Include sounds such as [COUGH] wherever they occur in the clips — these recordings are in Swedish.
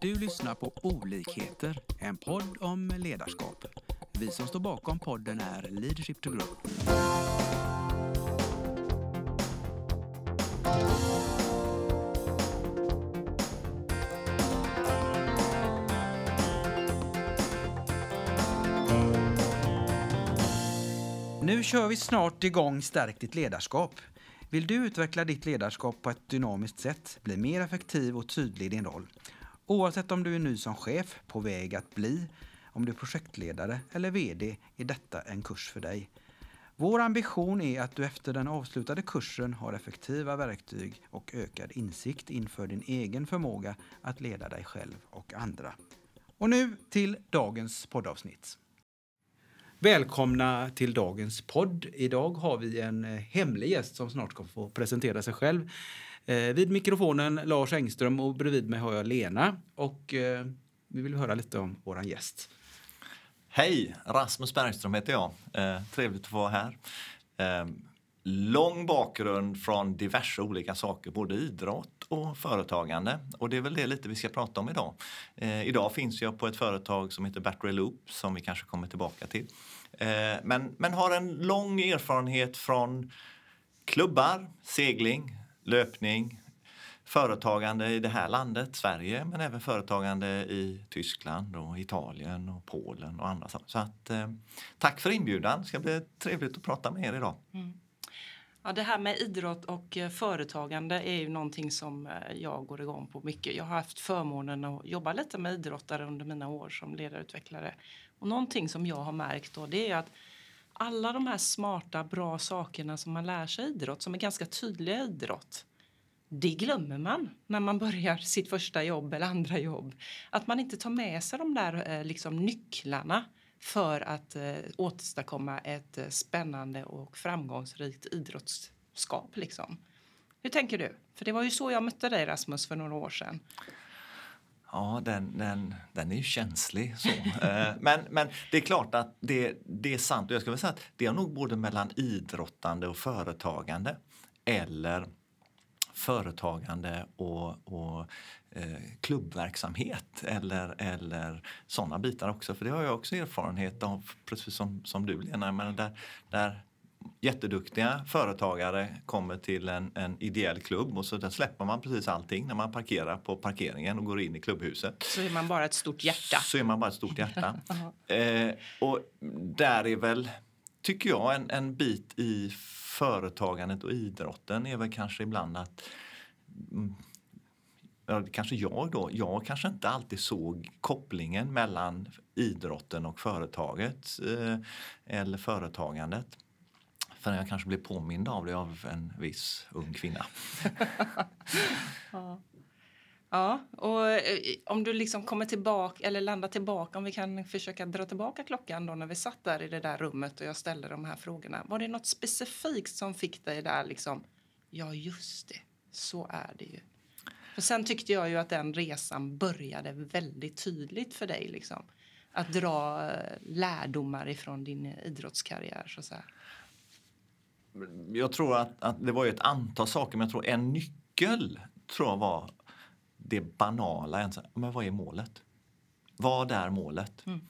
Du lyssnar på Olikheter, en podd om ledarskap. Vi som står bakom podden är Leadership to Grow. Nu kör vi snart igång Stärk ditt ledarskap. Vill du utveckla ditt ledarskap på ett dynamiskt sätt, bli mer effektiv och tydlig i din roll? Oavsett om du är ny som chef, på väg att bli, om du är projektledare eller VD är detta en kurs för dig. Vår ambition är att du efter den avslutade kursen har effektiva verktyg och ökad insikt inför din egen förmåga att leda dig själv och andra. Och nu till dagens poddavsnitt. Välkomna till dagens podd. Idag har vi en eh, hemlig gäst som snart kommer få presentera sig själv. Eh, vid mikrofonen Lars Engström och bredvid mig har jag Lena. Och eh, vi vill höra lite om vår gäst. Hej! Rasmus Bergström heter jag. Eh, trevligt att få vara här. Eh, lång bakgrund från diverse olika saker, både idrott och företagande. Och det är väl det lite vi ska prata om idag. Eh, idag finns jag på ett företag som heter Battery Loop som vi kanske kommer tillbaka till. Eh, men, men har en lång erfarenhet från klubbar, segling, löpning, företagande i det här landet, Sverige, men även företagande i Tyskland och Italien och Polen och andra saker. Så att, eh, tack för inbjudan. Det ska bli trevligt att prata med er idag. Mm. Ja, det här med idrott och eh, företagande är ju någonting som eh, jag går igång på mycket. Jag har haft förmånen att jobba lite med idrottare under mina år som ledarutvecklare. Och någonting som jag har märkt då det är att alla de här smarta, bra sakerna som man lär sig i idrott, som är ganska tydliga i idrott, det glömmer man när man börjar sitt första jobb eller andra jobb. Att man inte tar med sig de där eh, liksom, nycklarna för att eh, åstadkomma ett eh, spännande och framgångsrikt idrottsskap. Liksom. Hur tänker du? För det var ju så jag mötte dig Rasmus för några år sedan. Ja, den, den, den är ju känslig. Så. [LAUGHS] Eh, men, men det är klart att det, det är sant. Och jag skulle säga att det är nog både mellan idrottande och företagande eller företagande och, och eh, klubbverksamhet eller, eller sådana bitar också. För det har jag också erfarenhet av, precis som, som du Lena. Men där, där jätteduktiga företagare kommer till en, en ideell klubb och så där släpper man precis allting när man parkerar på parkeringen och går in i klubbhuset. Så är man bara ett stort hjärta. Så är man bara ett stort hjärta. [LAUGHS] eh, och där är väl, tycker jag, en, en bit i företagandet och idrotten är väl kanske ibland att mm, ja, kanske jag då, jag kanske inte alltid såg kopplingen mellan idrotten och företaget eh, eller företagandet. Förrän jag kanske blev påmind av det av en viss ung kvinna. [LAUGHS] ja. ja, och eh, om du liksom kommer tillbaka eller landar tillbaka, om vi kan försöka dra tillbaka klockan då när vi satt där i det där rummet och jag ställde de här frågorna. Var det något specifikt som fick dig där liksom, ja just det, så är det ju. För sen tyckte jag ju att den resan började väldigt tydligt för dig. Liksom. Att dra eh, lärdomar ifrån din idrottskarriär. Så att säga. Jag tror att, att det var ett antal saker, men jag tror en nyckel tror jag var det banala. Men vad är målet? Vad är målet? Mm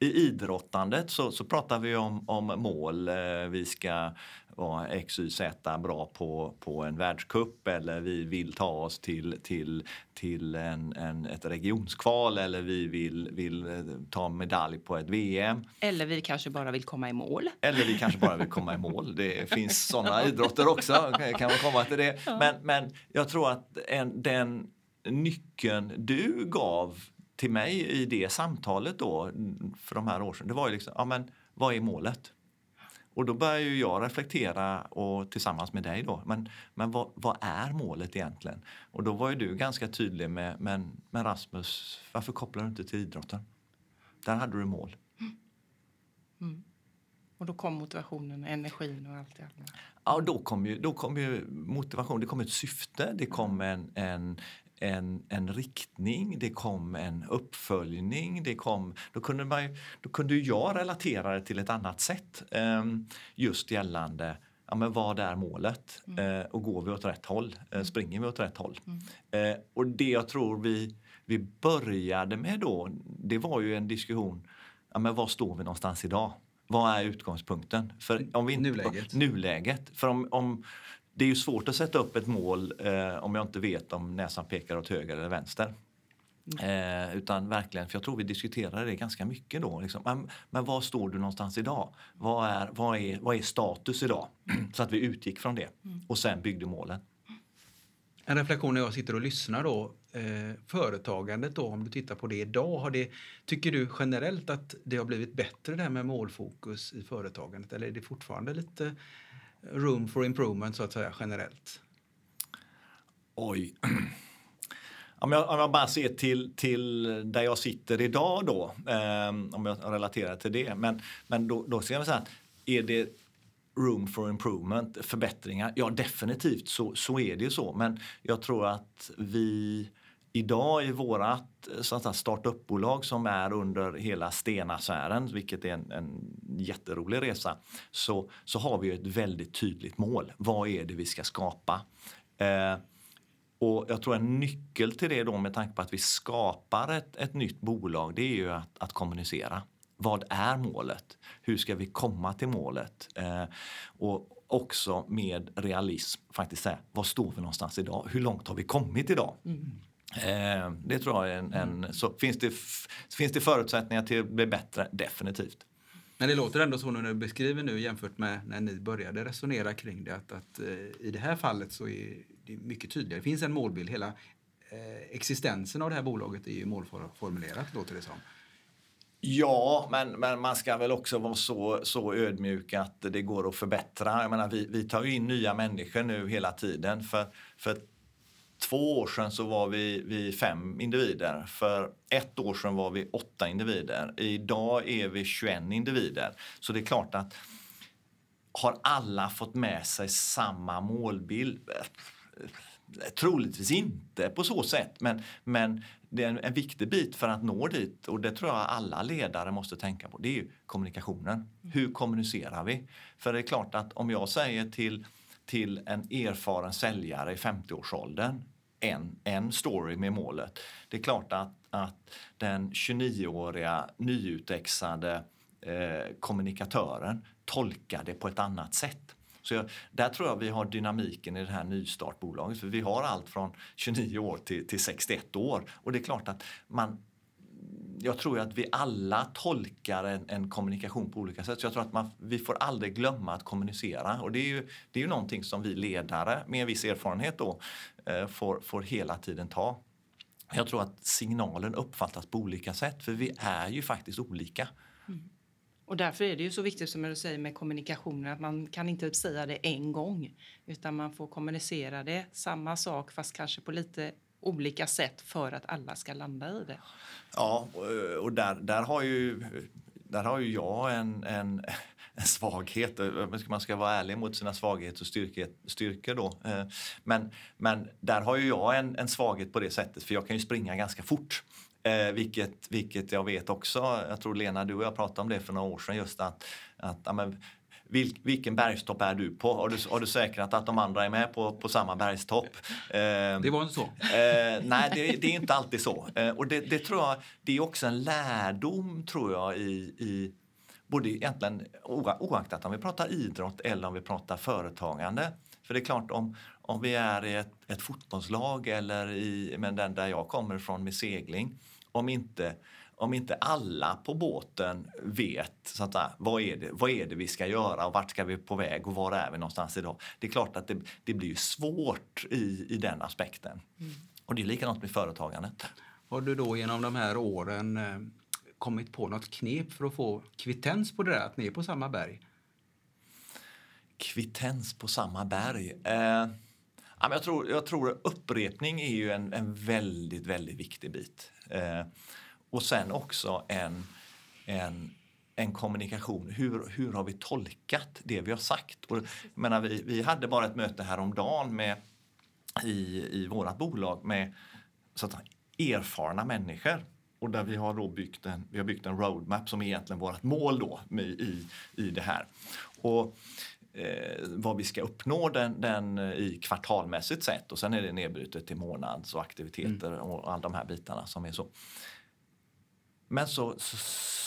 i idrottandet så, så pratar vi om, om mål. Eh, vi ska vara X, Y, Z bra på, på en världskupp eller vi vill ta oss till, till, till en, en, ett regionskval eller vi vill, vill eh, ta medalj på ett VM. Eller vi kanske bara vill komma i mål. Eller vi kanske bara vill komma i mål. Det [LAUGHS] finns sådana idrotter också, kan man komma till det. Men, men jag tror att en, den nyckeln du gav till mig i det samtalet då för de här åren det var ju liksom, ja men vad är målet? Och då började ju jag reflektera och tillsammans med dig då, men, men vad, vad, är målet egentligen? Och då var ju du ganska tydlig med, men, men Rasmus, varför kopplar du inte till idrotten? Där hade du mål. Mm. Mm. Och då kom motivationen, energin och allt det andra? Ja, då kom ju, då kom ju motivation, det kom ett syfte, det kom en, en, en, en riktning, det kom en uppföljning. Det kom, då, kunde man, då kunde jag relatera det till ett annat sätt. Um, just gällande ja, men vad är målet? Eh, och går vi åt rätt håll? Eh, springer vi åt rätt håll? Eh, och det jag tror vi, vi började med då, det var ju en diskussion, ja, men var står vi någonstans idag? Vad är utgångspunkten? För om vi inte, Nuläget. Nuläget. För om, om, det är ju svårt att sätta upp ett mål eh, om jag inte vet om näsan pekar åt höger eller vänster. Eh, utan verkligen, för jag tror vi diskuterade det ganska mycket då. Liksom. Men, men var står du någonstans idag? Vad är, vad är, vad är status idag? [CLEARS THROAT] Så att vi utgick från det och sen byggde målen. En reflektion när jag sitter och lyssnar då. Eh, företagandet då, om du tittar på det idag. Har det, tycker du generellt att det har blivit bättre det här med målfokus i företagandet? Eller är det fortfarande lite room for improvement så att säga generellt? Oj. [CLEARS THROAT] Om jag, om jag bara ser till, till där jag sitter idag då, eh, om jag relaterar till det. Men, men då, då ser jag så här, är det room for improvement, förbättringar? Ja, definitivt så, så är det ju så. Men jag tror att vi idag i vårat eh, startupbolag startup-bolag som är under hela Stena-sfären, vilket är en, en jätterolig resa, så, så har vi ett väldigt tydligt mål. Vad är det vi ska skapa? Eh, och jag tror en nyckel till det då med tanke på att vi skapar ett, ett nytt bolag, det är ju att, att kommunicera. Vad är målet? Hur ska vi komma till målet? Eh, och också med realism faktiskt säga, var står vi någonstans idag? Hur långt har vi kommit idag? Mm. Eh, det tror jag är en, en så finns det, finns det förutsättningar till att bli bättre? Definitivt. Men det låter ändå så när du beskriver nu jämfört med när ni började resonera kring det att, att eh, i det här fallet så är det mycket tydligare. Det finns en målbild. Hela eh, existensen av det här bolaget är ju målformulerat låter det som. Ja, men, men man ska väl också vara så, så ödmjuk att det går att förbättra. Jag menar, vi, vi tar ju in nya människor nu hela tiden. För, för två år sedan så var vi, vi fem individer. För ett år sedan var vi åtta individer. Idag är vi 21 individer. Så det är klart att har alla fått med sig samma målbild? Troligtvis inte på så sätt, men, men det är en, en viktig bit för att nå dit och det tror jag alla ledare måste tänka på. Det är ju kommunikationen. Hur kommunicerar vi? För det är klart att om jag säger till, till en erfaren säljare i 50-årsåldern en, en story med målet. Det är klart att, att den 29-åriga nyutexade eh, kommunikatören tolkar det på ett annat sätt. Så jag, där tror jag vi har dynamiken i det här nystartbolaget. För vi har allt från 29 år till, till 61 år. Och det är klart att man jag tror att vi alla tolkar en, en, kommunikation på olika sätt. Så jag tror att man, vi får aldrig glömma att kommunicera. Och det är ju, det är ju någonting som vi ledare med en viss erfarenhet då eh, får, får hela tiden ta. Jag tror att signalen uppfattas på olika sätt för vi är ju faktiskt olika. Mm. Och därför är det ju så viktigt som du säger med kommunikationen att man kan inte säga det en gång utan man får kommunicera det, samma sak fast kanske på lite olika sätt för att alla ska landa i det. Ja, eh, och- där, där, har, ju, där har ju jag en, en, [LAUGHS] en svaghet. Eh, man ska vara ärlig mot sina svagheter och styrke, styrkor då. Eh, men, men där har ju jag en, en svaghet på det sättet för jag kan ju springa ganska fort. Eh, vilket, vilket jag vet också, jag tror Lena du och jag pratade om det för några år sedan just att, att ja, men, vil, vilken bergstopp är du på? Har du, har du säkrat att de andra är med på, på samma bergstopp? Eh, Det var inte så. Eh, nej, det, det är inte alltid så. Eh, och det, det tror jag, det är också en lärdom tror jag i, i både egentligen oa- oaktat om vi pratar idrott eller om vi pratar företagande. För det är klart om, om vi är i ett, ett fotbollslag eller i men den där jag kommer ifrån med segling. Om inte, om inte alla på båten vet så att, vad, är det, vad är det vi ska göra och vart ska vi på väg och var är vi någonstans idag. Det är klart att det, det blir svårt i, i den aspekten. Och det är likadant med företagandet. Har du då genom de här åren eh, kommit på något knep för att få kvittens på det där, att ni är på samma berg? Kvittens på samma berg. Eh, jag, tror, jag tror upprepning är ju en, en väldigt, väldigt viktig bit. Eh, och sen också en, en, en kommunikation. Hur, hur har vi tolkat det vi har sagt? Och, menar, vi, vi hade bara ett möte häromdagen med, i, i vårt bolag med så att, erfarna människor. Och där vi har då byggt en, vi har byggt en roadmap som är egentligen vårt mål då med, i, i det här. Och eh, vad vi ska uppnå den, den eh, i kvartalmässigt sett och sen är det nedbrutet till månads och aktiviteter mm. och alla de här bitarna som är så. Men så, så,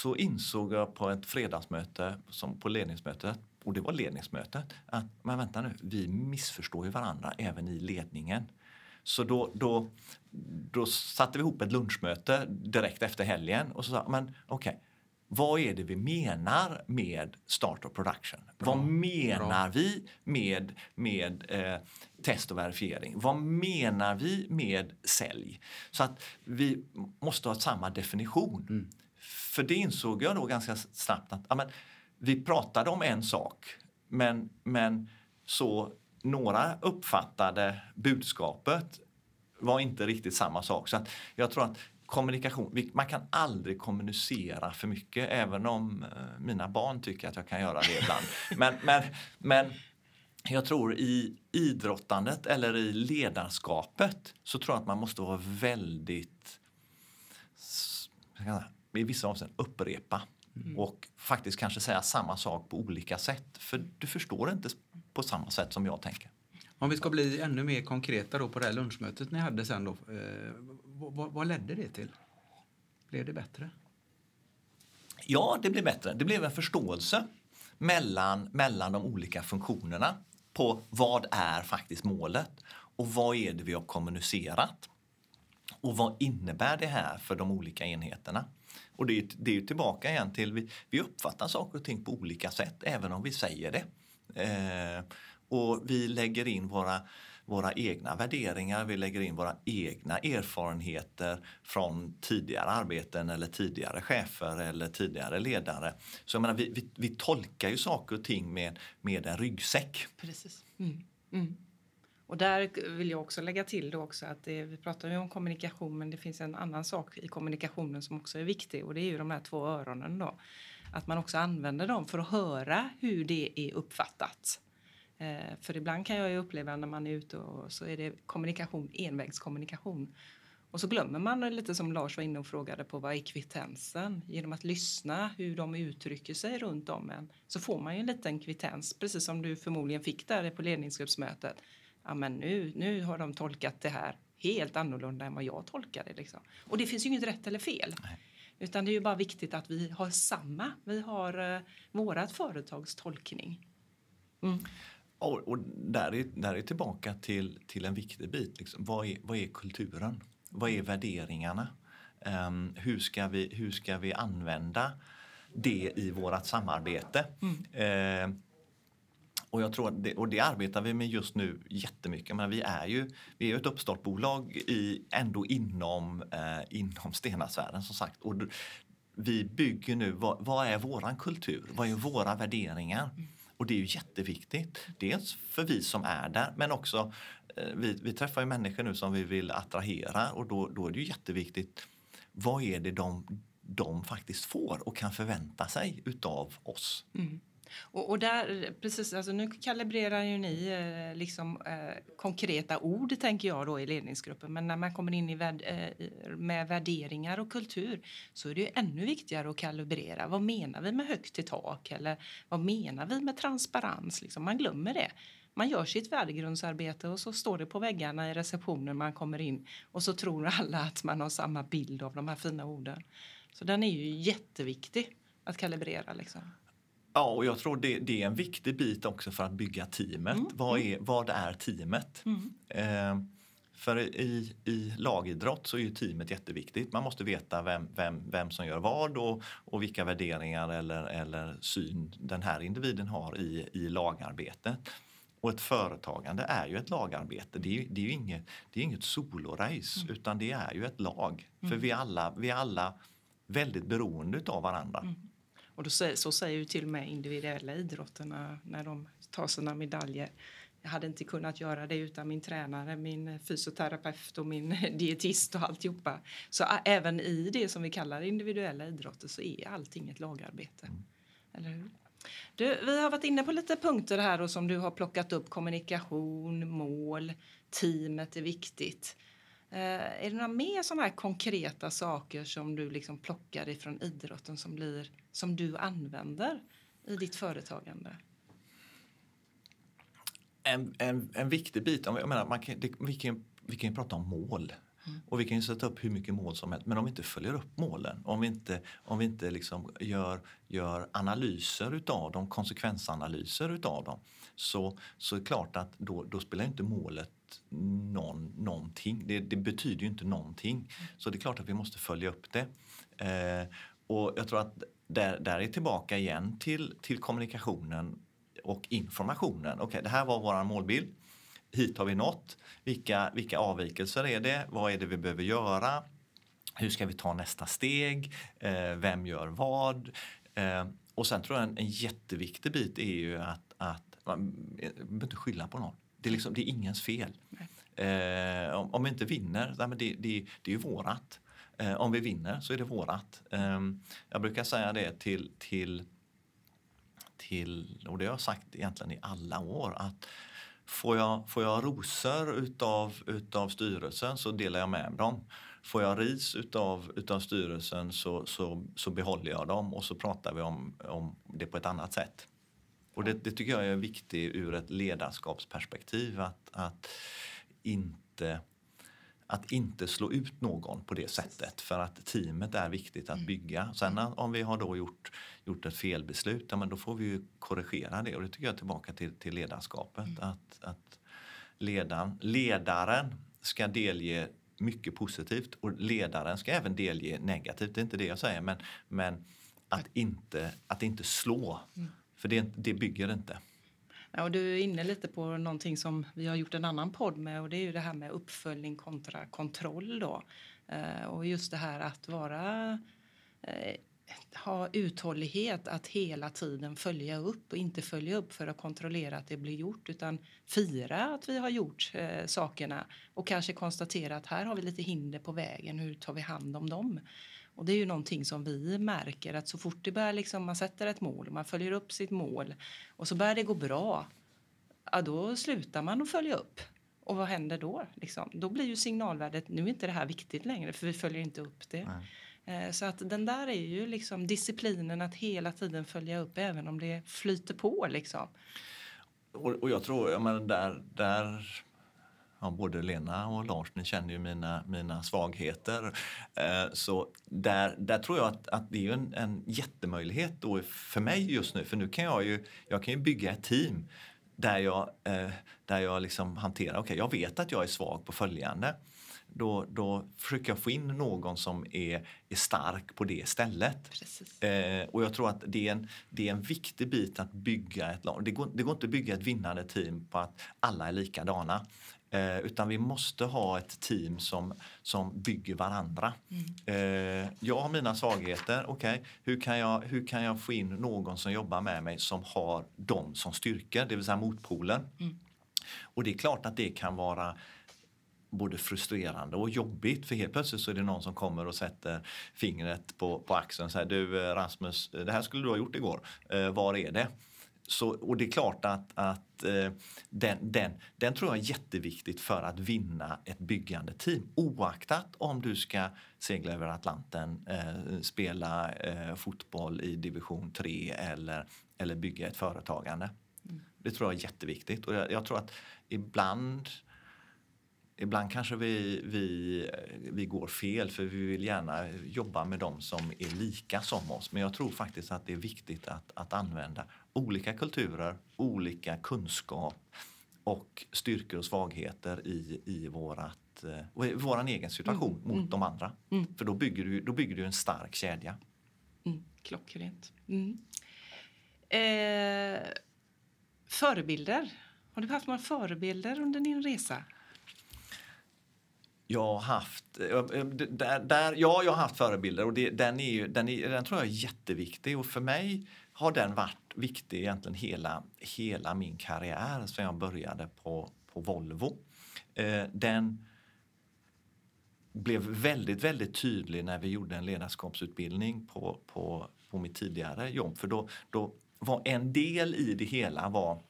så, insåg jag på ett fredagsmöte, som på ledningsmötet, och det var ledningsmötet, att men vänta nu, vi missförstår ju varandra även i ledningen. Så då, då, då satte vi ihop ett lunchmöte direkt efter helgen och så sa men okej, okay, vad är det vi menar med start of production? Bra. Vad menar Bra. vi med, med eh, test och verifiering? Vad menar vi med sälj? Så att vi måste ha samma definition. Mm. För det insåg jag då ganska snabbt att ja, vi pratade om en sak men, men så några uppfattade budskapet var inte riktigt samma sak. Så jag tror att kommunikation, man kan aldrig kommunicera för mycket även om eh, mina barn tycker att jag kan göra det ibland. Men, men, men jag tror i idrottandet eller i ledarskapet så tror jag att man måste vara väldigt, i vissa avseenden upprepa. Mm. Och faktiskt kanske säga samma sak på olika sätt. För du förstår inte på samma sätt som jag tänker. Om vi ska bli ännu mer konkreta då på det här lunchmötet ni hade sen då. Eh, vad, vad ledde det till? Blev det bättre? Ja, det blev bättre. Det blev en förståelse mellan, mellan de olika funktionerna på vad är faktiskt målet och vad är det vi har kommunicerat? Och vad innebär det här för de olika enheterna? Och det är, det är tillbaka igen till vi, vi uppfattar saker och ting på olika sätt även om vi säger det. Eh, och vi lägger in våra, våra egna värderingar, vi lägger in våra egna erfarenheter från tidigare arbeten eller tidigare chefer eller tidigare ledare. Så jag menar, vi, vi, vi tolkar ju saker och ting med, med en ryggsäck. Precis. Mm. Mm. Och där vill jag också lägga till då också att det, vi pratar ju om kommunikation men det finns en annan sak i kommunikationen som också är viktig och det är ju de här två öronen då. Att man också använder dem för att höra hur det är uppfattat. Eh, för ibland kan jag uppleva när man är ute och så är det kommunikation, envägskommunikation. Och så glömmer man lite som Lars var inne och frågade på vad är kvittensen? Genom att lyssna hur de uttrycker sig runt om en så får man ju en liten kvittens precis som du förmodligen fick där på ledningsgruppsmötet. Ja men nu, nu har de tolkat det här helt annorlunda än vad jag tolkade liksom. Och det finns ju inget rätt eller fel. Nej. Utan det är ju bara viktigt att vi har samma, vi har uh, vårat företags tolkning. Mm. Och, och, där, är, där är tillbaka till, till en viktig bit. Liksom. Vad, är, vad är kulturen? Vad är värderingarna? Um, hur, ska vi, hur ska vi använda det i vårt samarbete? Mm. Uh, och, jag tror det, och det arbetar vi med just nu jättemycket. Men vi är ju vi är ett uppstartbolag i, ändå inom, eh, inom Stenasfären som sagt. Och vi bygger nu, vad, vad är våran kultur? Vad är våra värderingar? Mm. Och det är ju jätteviktigt. Dels för vi som är där men också eh, vi, vi träffar ju människor nu som vi vill attrahera och då, då är det ju jätteviktigt. Vad är det de, de faktiskt får och kan förvänta sig utav oss? Mm. Och, och, där, precis, alltså nu kalibrerar ju ni eh, liksom, eh, konkreta ord, tänker jag, då, i ledningsgruppen. Men när man kommer in i värd, eh, med värderingar och kultur så är det ju ännu viktigare att kalibrera. Vad menar vi med högt i tak? Eller vad menar vi med transparens? Liksom, man glömmer det. Man gör sitt värdegrundsarbete och så står det på väggarna i receptionen man kommer in och så tror alla att man har samma bild av de här fina orden. Så den är ju jätteviktig att kalibrera. Liksom. Ja, och jag tror det, det, är en viktig bit också för att bygga teamet. Mm. Vad, mm. är, vad är teamet? Mm. Eh, för i, i lagidrott så är ju teamet jätteviktigt. Man måste veta vem, vem, vem som gör vad och, och vilka värderingar eller, eller syn den här individen har i, i lagarbetet. Och ett företagande är ju ett lagarbete. Det är, det är ju inget, det är inget solorace mm. utan det är ju ett lag. För mm. vi är alla, vi alla väldigt beroende av varandra. Mm. Och då, så säger ju till och med individuella idrotterna när de tar sina medaljer. Jag hade inte kunnat göra det utan min tränare, min fysioterapeut och min [LAUGHS] dietist och alltihopa. Så även i det som vi kallar individuella idrotter så är allting ett lagarbete. Mm. Eller hur? Du, vi har varit inne på lite punkter här och som du har plockat upp. Kommunikation, mål, teamet är viktigt. Eh, är det några mer sådana här konkreta saker som du liksom plockar ifrån idrotten som, blir, som du använder i ditt företagande? en, en, en viktig bit, jag menar, man kan, det, vi, kan, vi kan ju prata om mål. Mm. Och vi kan ju sätta upp hur mycket mål som helst, men om vi inte följer upp målen, om vi inte, om vi inte liksom gör, gör analyser utav dem, konsekvensanalyser utav dem, så, så är det klart att då, då spelar inte målet någon, någonting. Det, det, betyder ju inte någonting. Så det är klart att vi måste följa upp det. Eh, och jag tror att där, där är tillbaka igen till, till kommunikationen och informationen. Okej, okay, det här var vår målbild. Hit har vi nått. Vilka, vilka avvikelser är det? Vad är det vi behöver göra? Hur ska vi ta nästa steg? Eh, vem gör vad? Eh, och sen tror jag en, en jätteviktig bit är ju att, att man eh, behöver inte skylla på någon. Det är, liksom, det är ingens fel. Eh, om, om vi inte vinner, nej, men det, det, det är ju vårat. Eh, om vi vinner så är det vårat. Eh, jag brukar säga det till, till, till, och det har jag sagt egentligen i alla år, att får jag, får jag rosor utav, utav styrelsen så delar jag med dem. Får jag ris utav, utav styrelsen så, så, så behåller jag dem och så pratar vi om, om det på ett annat sätt. Och det, det tycker jag är viktigt ur ett ledarskapsperspektiv att, att inte att inte slå ut någon på det sättet för att teamet är viktigt att mm. bygga. Sen om vi har då gjort, gjort ett felbeslut, ja, men då får vi ju korrigera det och det tycker jag är tillbaka till, till ledarskapet. Mm. Att, att ledaren, ledaren ska delge mycket positivt och ledaren ska även delge negativt, det är inte det jag säger men, men att, inte, att inte slå. Mm. För det, det bygger inte. Ja, och du är inne lite på någonting som vi har gjort en annan podd med och det är ju det här med uppföljning kontra kontroll då. Eh, och just det här att vara eh, ha uthållighet att hela tiden följa upp och inte följa upp för att kontrollera att det blir gjort utan fira att vi har gjort eh, sakerna och kanske konstatera att här har vi lite hinder på vägen. Hur tar vi hand om dem? Och det är ju någonting som vi märker att så fort det börjar liksom, man sätter ett mål, man följer upp sitt mål och så börjar det gå bra, ja, då slutar man att följa upp. Och vad händer då? Liksom? Då blir ju signalvärdet, nu är inte det här viktigt längre för vi följer inte upp det. Nej. Eh, så att den där är ju liksom disciplinen att hela tiden följa upp även om det flyter på liksom. Och, och jag tror, jag menar, där, där ja, både Lena och Lars, ni känner ju mina, mina svagheter. Eh, så där, där tror jag att, att det är en, en jättemöjlighet då för mig just nu. För nu kan jag ju, jag kan ju bygga ett team där jag, eh, där jag liksom hanterar, okej okay, jag vet att jag är svag på följande. Då, då försöker jag få in någon som är, är stark på det stället. Eh, och jag tror att det är, en, det är en viktig bit att bygga ett lag. Det går, det går inte att bygga ett vinnande team på att alla är likadana. Eh, utan vi måste ha ett team som, som bygger varandra. Mm. Eh, jag har mina svagheter. Okay. Hur, kan jag, hur kan jag få in någon som jobbar med mig som har dem som styrkor, det vill säga motpolen? Mm. Och det är klart att det kan vara både frustrerande och jobbigt för helt plötsligt så är det någon som kommer och sätter fingret på, på axeln och säger du eh, Rasmus, det här skulle du ha gjort igår. Eh, var är det? Så, och det är klart att, att eh, den, den, den tror jag är jätteviktigt för att vinna ett byggande team. Oaktat om du ska segla över Atlanten, eh, spela eh, fotboll i division 3 eller, eller bygga ett företagande. Mm. Det tror jag är jätteviktigt. Och jag, jag tror att ibland Ibland kanske vi, vi, vi går fel för vi vill gärna jobba med dem som är lika som oss. Men jag tror faktiskt att det är viktigt att, att använda olika kulturer, olika kunskap och styrkor och svagheter i, i vårat, eh, vår egen situation mm. mot mm. de andra. Mm. För då bygger, du, då bygger du en stark kedja. Mm. Klockrent. Mm. Eh, förebilder. Har du haft några förebilder under din resa? Jag har haft, eh, eh, eh, där, där, ja, jag har haft förebilder och det, den, är ju, den, är, den tror jag är jätteviktig och för mig har den varit viktig egentligen hela, hela min karriär sen jag började på, på Volvo. Eh, den blev väldigt, väldigt tydlig när vi gjorde en ledarskapsutbildning på, på, på mitt tidigare jobb. För då, då var en del i det hela var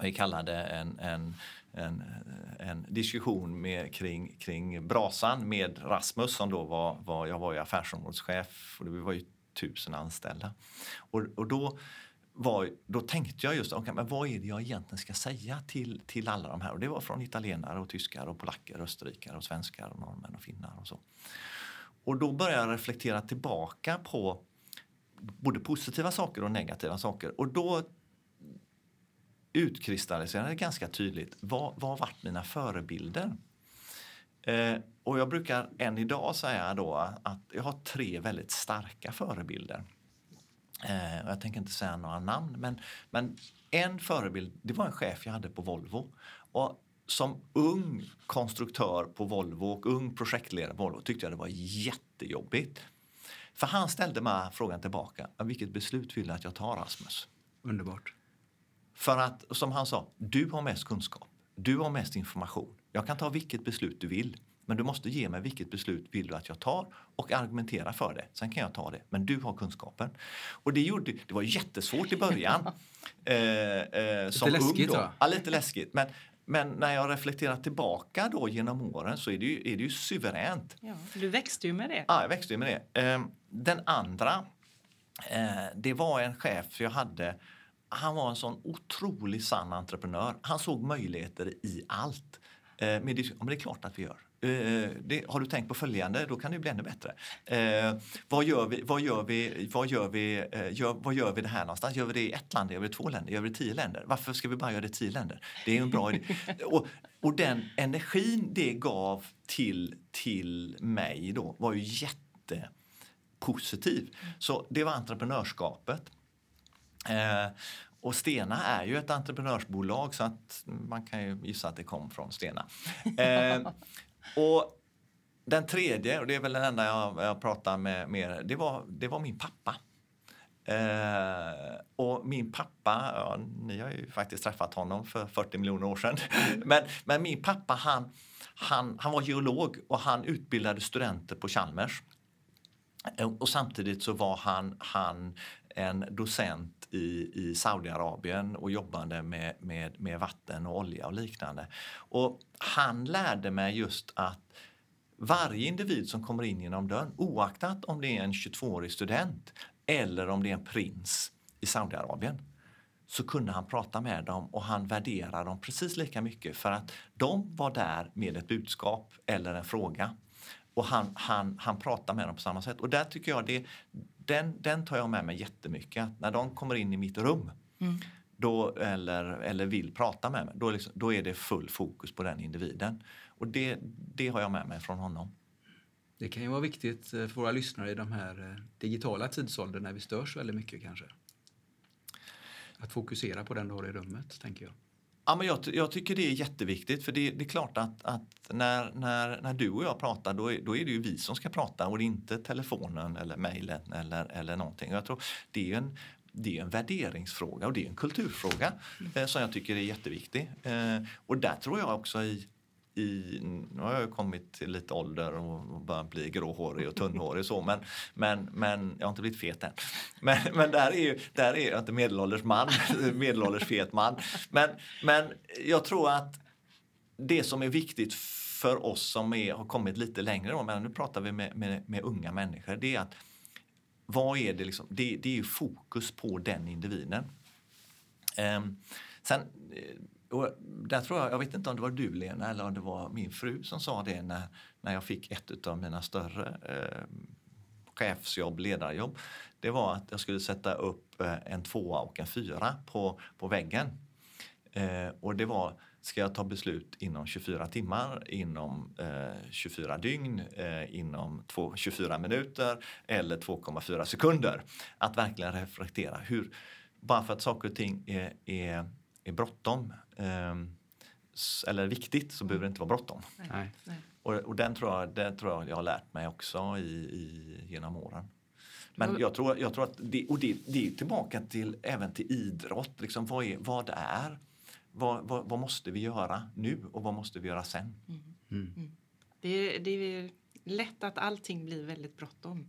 vi kallade en, en, en, en diskussion med, kring, kring brasan med Rasmus som då var, var jag var ju affärsområdeschef och vi var ju tusen anställda. Och, och då var, då tänkte jag just, okay, men vad är det jag egentligen ska säga till, till alla de här? Och det var från italienare och tyskar och polacker, österrikare och svenskar och norrmän och finnar och så. Och då började jag reflektera tillbaka på både positiva saker och negativa saker. Och då utkristalliserade ganska tydligt vad, vad varit mina förebilder? Eh, och jag brukar än idag säga då att jag har tre väldigt starka förebilder. Eh, jag tänker inte säga några namn, men, men en förebild det var en chef jag hade på Volvo. Och som ung konstruktör på Volvo och ung projektledare på Volvo tyckte jag det var jättejobbigt. För han ställde mig frågan tillbaka. Vilket beslut vill du att jag tar Rasmus? Underbart. För att, som han sa, du har mest kunskap. Du har mest information. Jag kan ta vilket beslut du vill. Men du måste ge mig vilket beslut vill du att jag tar och argumentera för det. Sen kan jag ta det. Men du har kunskapen. Och det, gjorde, det var jättesvårt i början. [LAUGHS] eh, eh, som lite läskigt då. Ja, lite läskigt. Men, men när jag reflekterar tillbaka då genom åren så är det ju, är det ju suveränt. Ja, du växte ju med det. Ja, jag växte ju med det. Eh, den andra, eh, det var en chef jag hade han var en sån otroligt sann entreprenör. Han såg möjligheter i allt. Eh, men det, men det är klart att vi gör. Eh, det, har du tänkt på följande, då kan det bli ännu bättre. Eh, vad, gör vi, vad, gör vi, vad, gör vi, eh, gör, vad gör vi det här någonstans? Gör vi det i ett land, gör vi det i två länder, gör vi det i tio länder? Varför ska vi bara göra det i tio länder? Det är en bra idé. [LAUGHS] Och, och den energin det gav till, till mig då var ju jättepositiv. Så det var entreprenörskapet. Eh, och Stena är ju ett entreprenörsbolag så att man kan ju gissa att det kom från Stena. [LAUGHS] Eh, och den tredje, och det är väl den enda jag, jag pratar med, med det, var, det var min pappa. Eh, och min pappa, ja, ni har ju faktiskt träffat honom för 40 miljoner år sedan. men, men min pappa han, han, han var geolog och han utbildade studenter på Chalmers. Eh, och samtidigt så var han, han en docent i, i Saudiarabien och jobbade med, med, med vatten och olja och liknande. Och han lärde mig just att varje individ som kommer in genom dörren, oaktat om det är en 22-årig student eller om det är en prins i Saudiarabien, så kunde han prata med dem och han värderade dem precis lika mycket för att de var där med ett budskap eller en fråga. Och han, han, han pratade med dem på samma sätt. Och där tycker jag det, den, den tar jag med mig jättemycket. När de kommer in i mitt rum mm. då, eller, eller vill prata med mig, då, liksom, då är det full fokus på den individen. Och det, det har jag med mig från honom. Det kan ju vara viktigt eh, för våra lyssnare i de här eh, digitala tidsåldern när vi störs väldigt mycket kanske. Att fokusera på den du har i rummet, tänker jag. Ja, men jag, jag, tycker det är jätteviktigt för det, det är klart att, att, när, när, när du och jag pratar då är, då är det ju vi som ska prata och inte telefonen eller mejlen eller, eller någonting. Jag tror det är en, det är en värderingsfråga och det är en kulturfråga mm. eh, som jag tycker är jätteviktig. Eh, och där tror jag också i, i, nu har jag kommit till lite ålder och börjat bli gråhårig och tunnhårig så men, men, men jag har inte blivit fet än. Men, men där är ju, där är jag inte medelålders man, [LAUGHS] medelålders fet man. Men, men jag tror att det som är viktigt för oss som är, har kommit lite längre, men nu pratar vi med, med, med unga människor, det är att vad är det liksom, det, det är fokus på den individen. Um, sen och där tror jag, jag vet inte om det var du Lena eller om det var min fru som sa det när, när jag fick ett av mina större eh, chefsjobb, ledarjobb. Det var att jag skulle sätta upp eh, en tvåa och en fyra på, på väggen. Eh, och det var, ska jag ta beslut inom 24 timmar, inom eh, 24 dygn, eh, inom två, 24 minuter eller 2,4 sekunder? Att verkligen reflektera. Hur, bara för att saker och ting är, är är bråttom eh, eller viktigt så behöver det inte vara bråttom. Nej. Och, och, den, tror jag, den tror jag jag har lärt mig också i, i, genom åren. Men jag tror, jag tror att det, och det, det är tillbaka till, även till idrott. Liksom, vad, är, vad är vad, vad, vad, måste vi göra nu och vad måste vi göra sen? Mm. Mm. mm. Det, det är lätt att allting blir väldigt bråttom.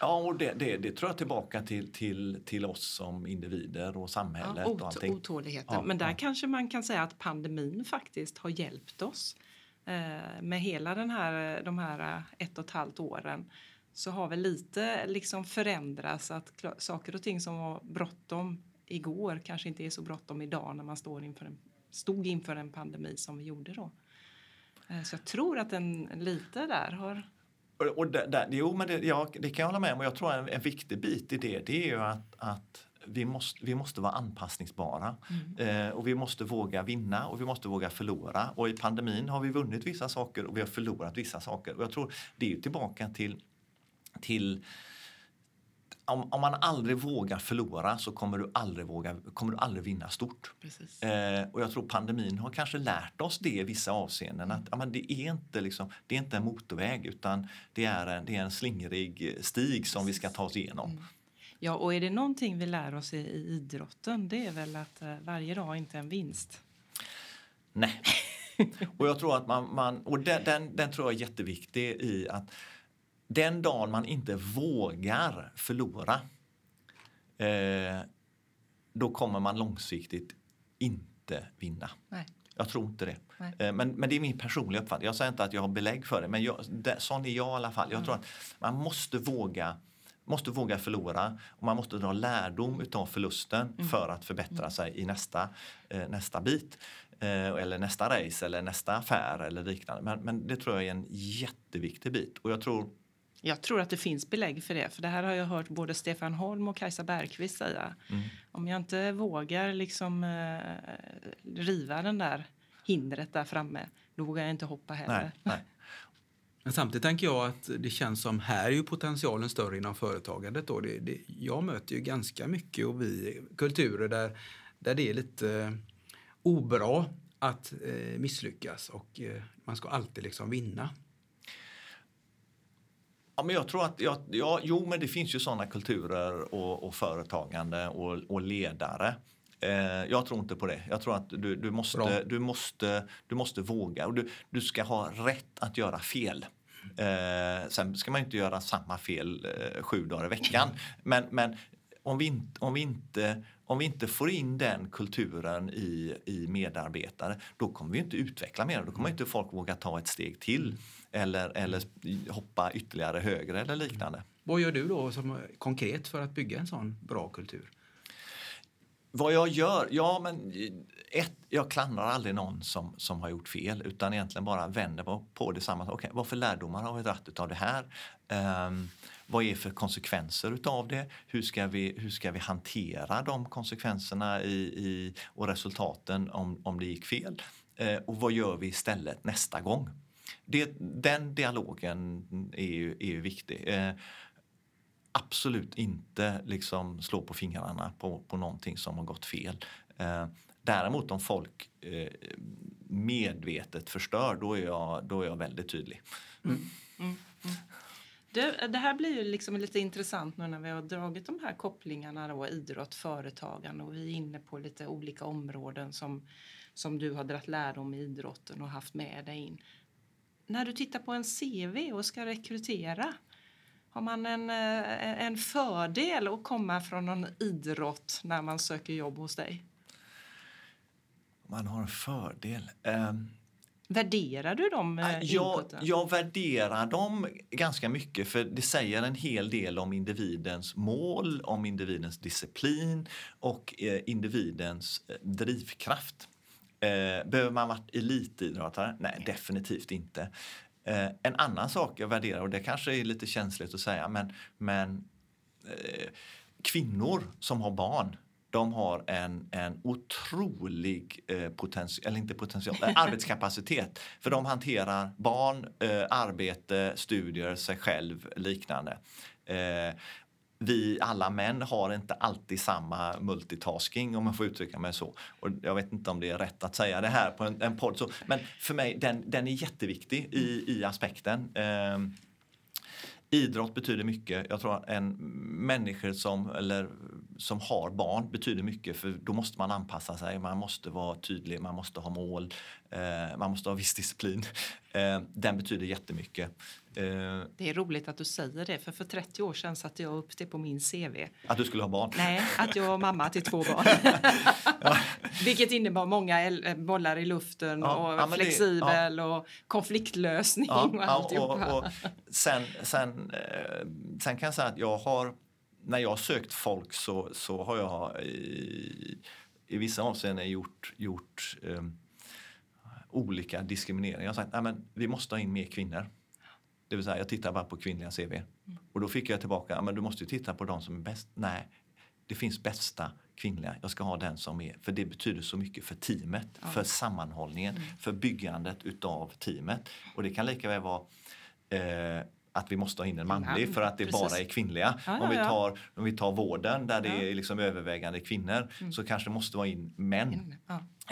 Ja, och det, det, det, tror jag tillbaka till, till, till oss som individer och samhället. Ja, ot och allting. Otåligheten. Ja, Men där ja. kanske man kan säga att pandemin faktiskt har hjälpt oss. Eh, med hela den här, de här ett och ett halvt åren så har väl lite liksom förändrats. Att saker och ting som var bråttom igår kanske inte är så bråttom idag när man står inför en, stod inför en pandemi som vi gjorde då. Eh, så jag tror att den lite där har och där, där, jo, men det, ja, det kan jag hålla med om. Och jag tror en, en viktig bit i det, det är ju att, att vi, måste, vi måste vara anpassningsbara. Mm. Eh, och vi måste våga vinna och vi måste våga förlora. Och i pandemin har vi vunnit vissa saker och vi har förlorat vissa saker. Och jag tror det är tillbaka till, till om, om, man aldrig vågar förlora så kommer du aldrig, våga, kommer du aldrig vinna stort. Eh, och jag tror pandemin har kanske lärt oss det i vissa avseenden. Att ja, men det, är inte liksom, det är inte en motorväg utan det är en, det är en slingrig stig som Precis. vi ska ta oss igenom. Mm. Ja, och är det någonting vi lär oss i, i idrotten det är väl att eh, varje dag inte är en vinst. Nej. och jag tror att man, man och den, den, den tror jag är jätteviktig i att den dagen man inte vågar förlora eh, då kommer man långsiktigt inte vinna. Nej. Jag tror inte det. Eh, men, men det är min personliga uppfattning. Jag säger inte att jag har belägg för det, men jag, det, sån är jag i alla fall. Jag mm. tror att man måste våga måste våga förlora och man måste dra lärdom av förlusten mm. för att förbättra mm. sig i nästa, eh, nästa bit. Eh, eller nästa race eller nästa affär eller liknande. Men, men det tror jag är en jätteviktig bit. Och jag tror jag tror att det finns belägg för det. För det här har jag hört både Stefan Holm och Kajsa Bergqvist säga. Mm. Om jag inte vågar liksom eh, riva den där hindret där framme, då vågar jag inte hoppa heller. Nej, nej. Men samtidigt tänker jag att det känns som här är ju potentialen större inom företagandet. Då. Det, det, jag möter ju ganska mycket och vi kulturer där, där det är lite eh, obra att eh, misslyckas och eh, man ska alltid liksom vinna. Ja, men jag tror att, ja, ja, jo men det finns ju sådana kulturer och, och företagande och, och ledare. Eh, jag tror inte på det. Jag tror att du, du, måste, du, måste, du måste våga och du, du ska ha rätt att göra fel. Eh, sen ska man inte göra samma fel eh, sju dagar i veckan. [LAUGHS] Men, men om, vi inte, om, vi inte, om vi inte får in den kulturen i, i medarbetare då kommer vi inte utveckla mer. Då kommer inte folk våga ta ett steg till eller, eller hoppa ytterligare högre eller liknande. Vad gör du då som konkret för att bygga en sån bra kultur? Vad jag gör? Ja, men ett, jag klandrar aldrig någon som, som har gjort fel utan egentligen bara vänder på, på det samma. Okay, vad för lärdomar har vi dragit av det här? Um, vad är för konsekvenser utav det? Hur ska vi, hur ska vi hantera de konsekvenserna i, i, och resultaten om, om det gick fel? Eh, och vad gör vi istället nästa gång? Det, den dialogen är ju, är ju viktig. Eh, absolut inte liksom slå på fingrarna på, på någonting som har gått fel. Eh, däremot om folk eh, medvetet förstör, då är jag, då är jag väldigt tydlig. Mm. Mm. Mm. Det, det, här blir ju liksom lite intressant nu när vi har dragit de här kopplingarna då, idrott, företagande och vi är inne på lite olika områden som, som du har dragit lärdom i idrotten och haft med dig in. När du tittar på en CV och ska rekrytera, har man en, eh, en fördel att komma från någon idrott när man söker jobb hos dig? Man har en fördel? Um... Värderar du dem? Eh, jag, jag värderar dem ganska mycket för det säger en hel del om individens mål, om individens disciplin och eh, individens eh, drivkraft. Eh, behöver man vara elitidrottare? Nej, definitivt inte. En annan sak jag värderar, och det kanske är lite känsligt att säga, men, men kvinnor som har barn de har en, en otrolig eh, potential, eller inte potential, eh, arbetskapacitet. [LAUGHS] För de hanterar barn, eh, arbete, studier, sig själv, liknande. Eh, vi alla män har inte alltid samma multitasking om man får uttrycka mig så. Och jag vet inte om det är rätt att säga det här på en, en podd. Så, men för mig, den, den är jätteviktig i, i aspekten. Eh, idrott betyder mycket. Jag tror att en människa som, eller, som har barn betyder mycket för då måste man anpassa sig, man måste vara tydlig, man måste ha mål. Eh, man måste ha viss disciplin. Eh, den betyder jättemycket. Eh, Det är roligt att du säger det, för för 30 år sedan satte jag upp det på min CV. att du skulle ha barn. Nej, att jag var mamma till två barn. [LAUGHS] Vilket innebar många el- bollar i luften Ja, och ja, men det- flexibel och konfliktlösning Ja, och ja, alltihopa. och, och sen, sen, eh, sen kan jag säga att jag har, när jag har sökt folk så, så har jag i, i vissa avseenden gjort, gjort eh, olika diskrimineringar. Jag har sagt att vi måste ha in mer kvinnor. Det vill säga, jag tittar bara på kvinnliga CV. Och då fick jag tillbaka, men du måste ju titta på de som är bäst. Nej, det finns bästa kvinnliga. Jag ska ha den som är, för det betyder så mycket för teamet, för sammanhållningen, för byggandet utav teamet. Och det kan lika väl vara eh, att vi måste ha in en manlig man, för att det precis. bara är kvinnliga. Ja, om, vi tar, om vi tar vården där det. Mm. är liksom övervägande kvinnor så kanske det måste vara in män.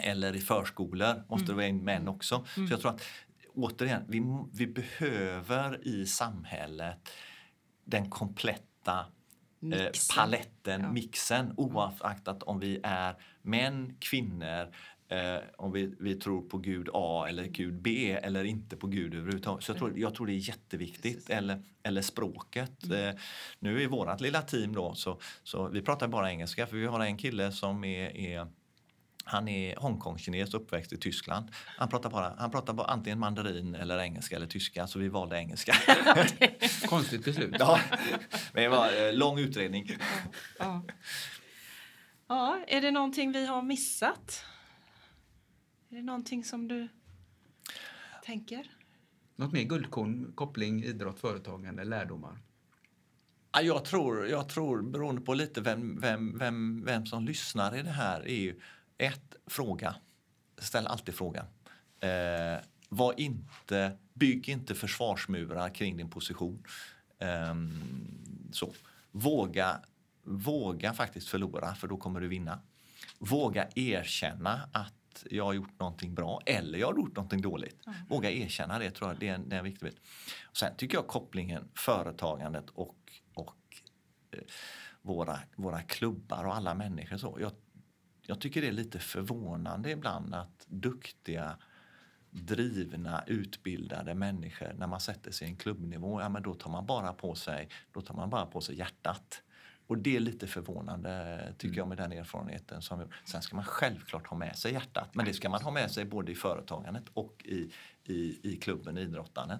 Eller i förskolor måste det vara in män också. Så jag tror att återigen, vi, vi behöver i samhället den kompletta eh, Mixen. paletten, Ja. mixen oaktat om vi är män, kvinnor, eh, om vi, vi tror på Gud A eller Gud B eller inte på Gud överhuvudtaget. Så jag tror, jag tror det är jätteviktigt. Eller, eller språket. Mm. Eh, nu i vårt lilla team då så, så vi pratar bara engelska för vi har en kille som är, är han är Hongkong-kines uppväxt i Tyskland. Han pratar, bara, han pratar bara antingen mandarin eller engelska eller tyska, så vi valde engelska. [LAUGHS] [LAUGHS] Konstigt beslut. ja, men det var eh, lång utredning. Ja. ja, är det någonting vi har missat? Är det någonting som du tänker? Något mer guldkorn, koppling, idrott, företagande, lärdomar? Ja, Jag tror, jag tror, beroende på lite vem, vem, vem, vem som lyssnar i det här, är ju ett, fråga. Ställ alltid frågan. Eh, var inte, bygg inte försvarsmurar kring din position. Ehm, så. Våga, våga faktiskt förlora, för då kommer du vinna. Våga erkänna att jag har gjort någonting bra eller jag har gjort någonting dåligt. Våga erkänna det, tror jag. Det är en, det är en viktig bit. Och sen tycker jag kopplingen företagandet och, och eh, våra, våra klubbar och alla människor. Så. Jag, jag tycker det är lite förvånande ibland att duktiga drivna, utbildade människor när man sätter sig i en klubbnivå, ja men då tar man bara på sig, då tar man bara på sig hjärtat. Och det är lite förvånande tycker jag med den erfarenheten som jag- Sen ska man självklart ha med sig hjärtat, men det ska man ha med sig både i företagandet och i, i, i klubben, idrottandet.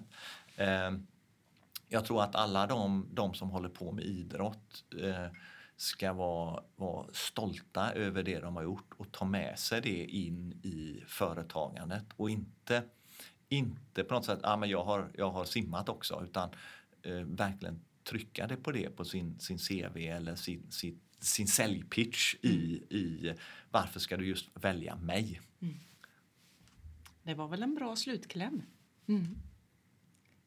Ehm, jag tror att alla de, de som håller på med idrott eh, ska vara, vara stolta över det de har gjort och ta med sig det in i företagandet och inte, inte på något sätt, ah, men jag, har, jag har simmat också, utan eh, verkligen trycka det på det på sin, sin CV eller sin, sin, sin säljpitch i, i varför ska du just välja mig? Det var väl en bra slutkläm. Mm.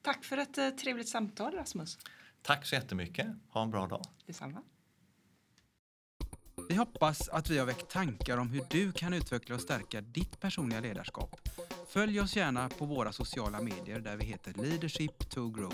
Tack för ett eh, trevligt samtal, Rasmus. Tack så jättemycket. Ha en bra dag. Detsamma. Vi hoppas att vi har väckt tankar om hur du kan utveckla och stärka ditt personliga ledarskap. Följ oss gärna på våra sociala medier där vi heter Leadership to Grow.